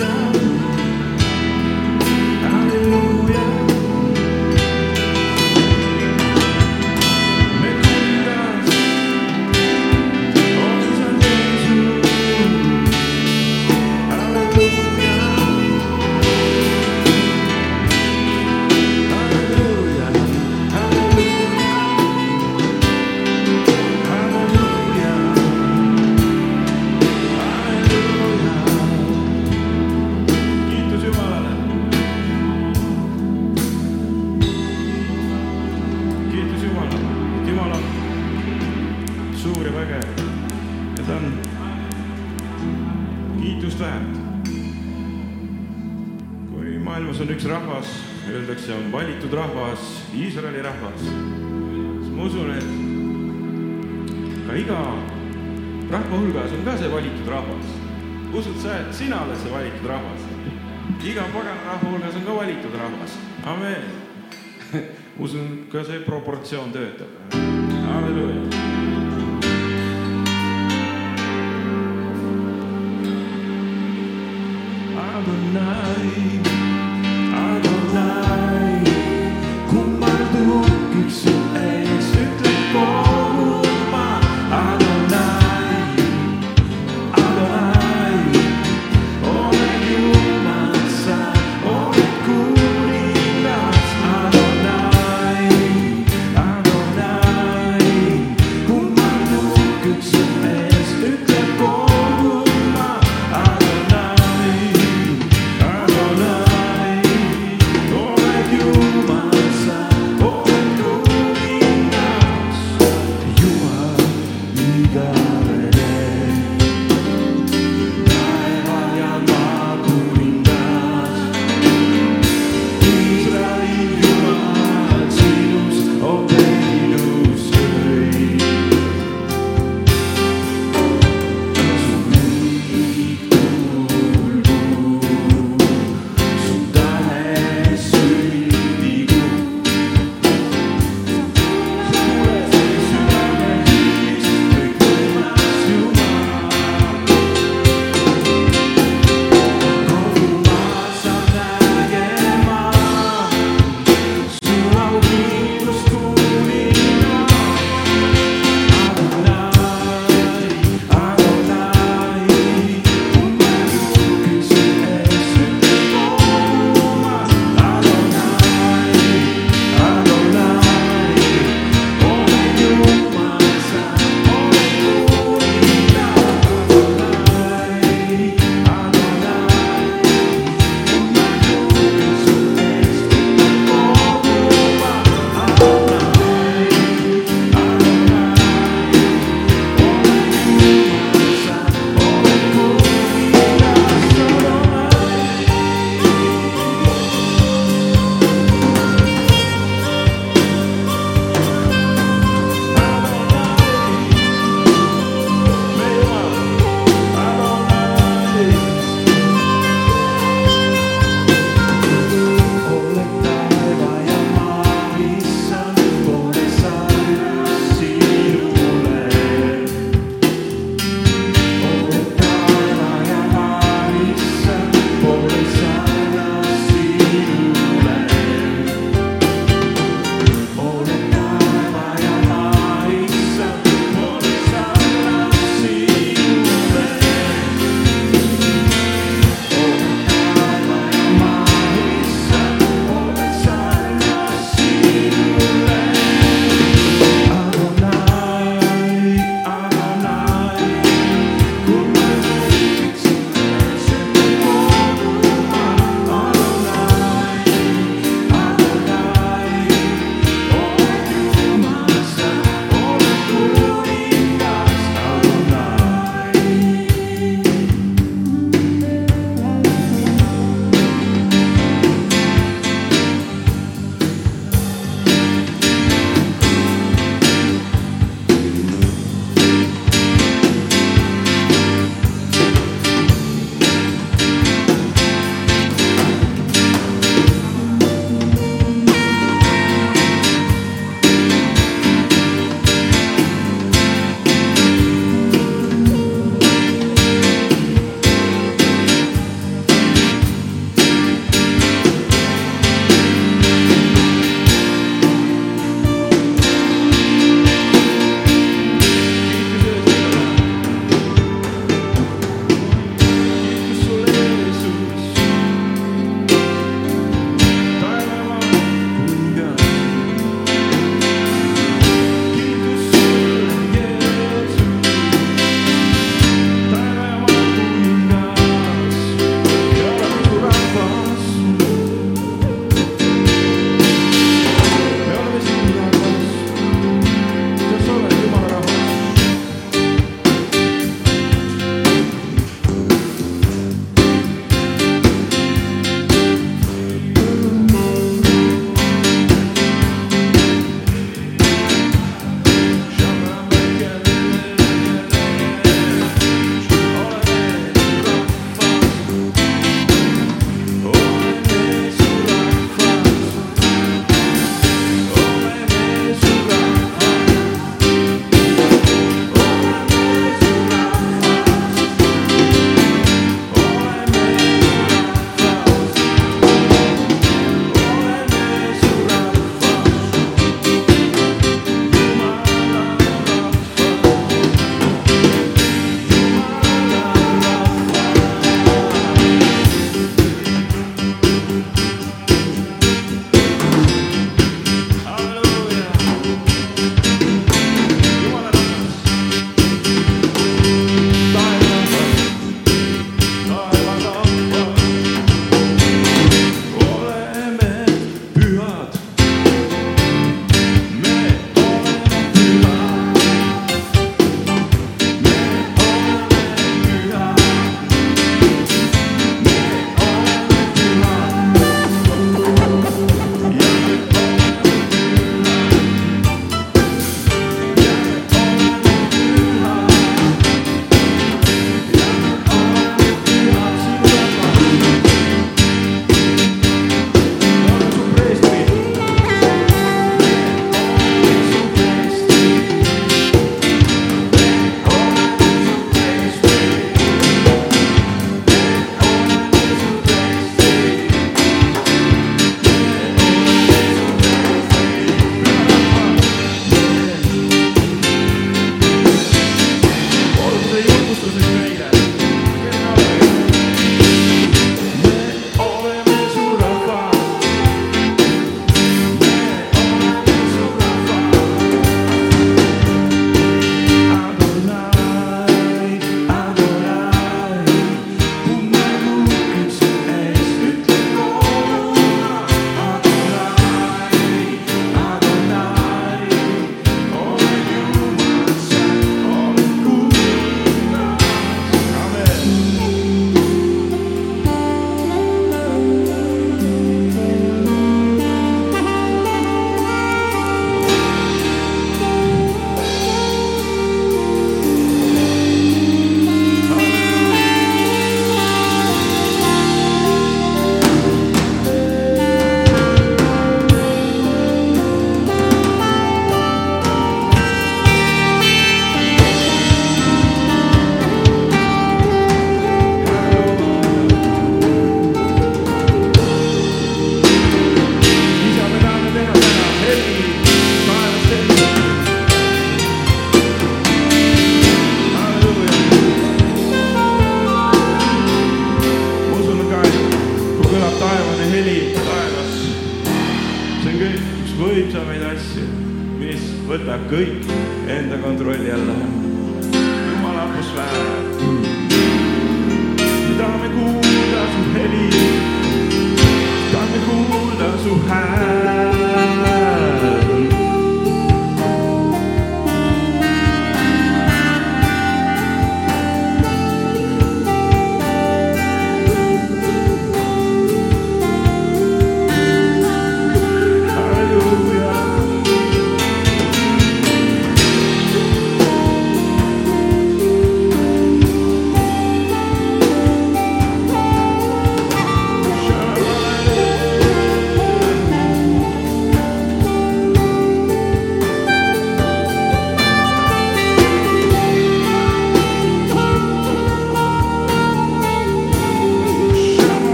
love. vägev. ja ta on kiitust väärt. kui maailmas on üks rahvas, öeldakse, on valitud rahvas, Iisraeli rahvas, siis ma usun, et ka iga rahva hulgas on ka see valitud rahvas. usud sa, et sina oled see valitud rahvas? iga pagana rahva hulgas on ka valitud rahvas. amen. usun, ka see proportsioon töötab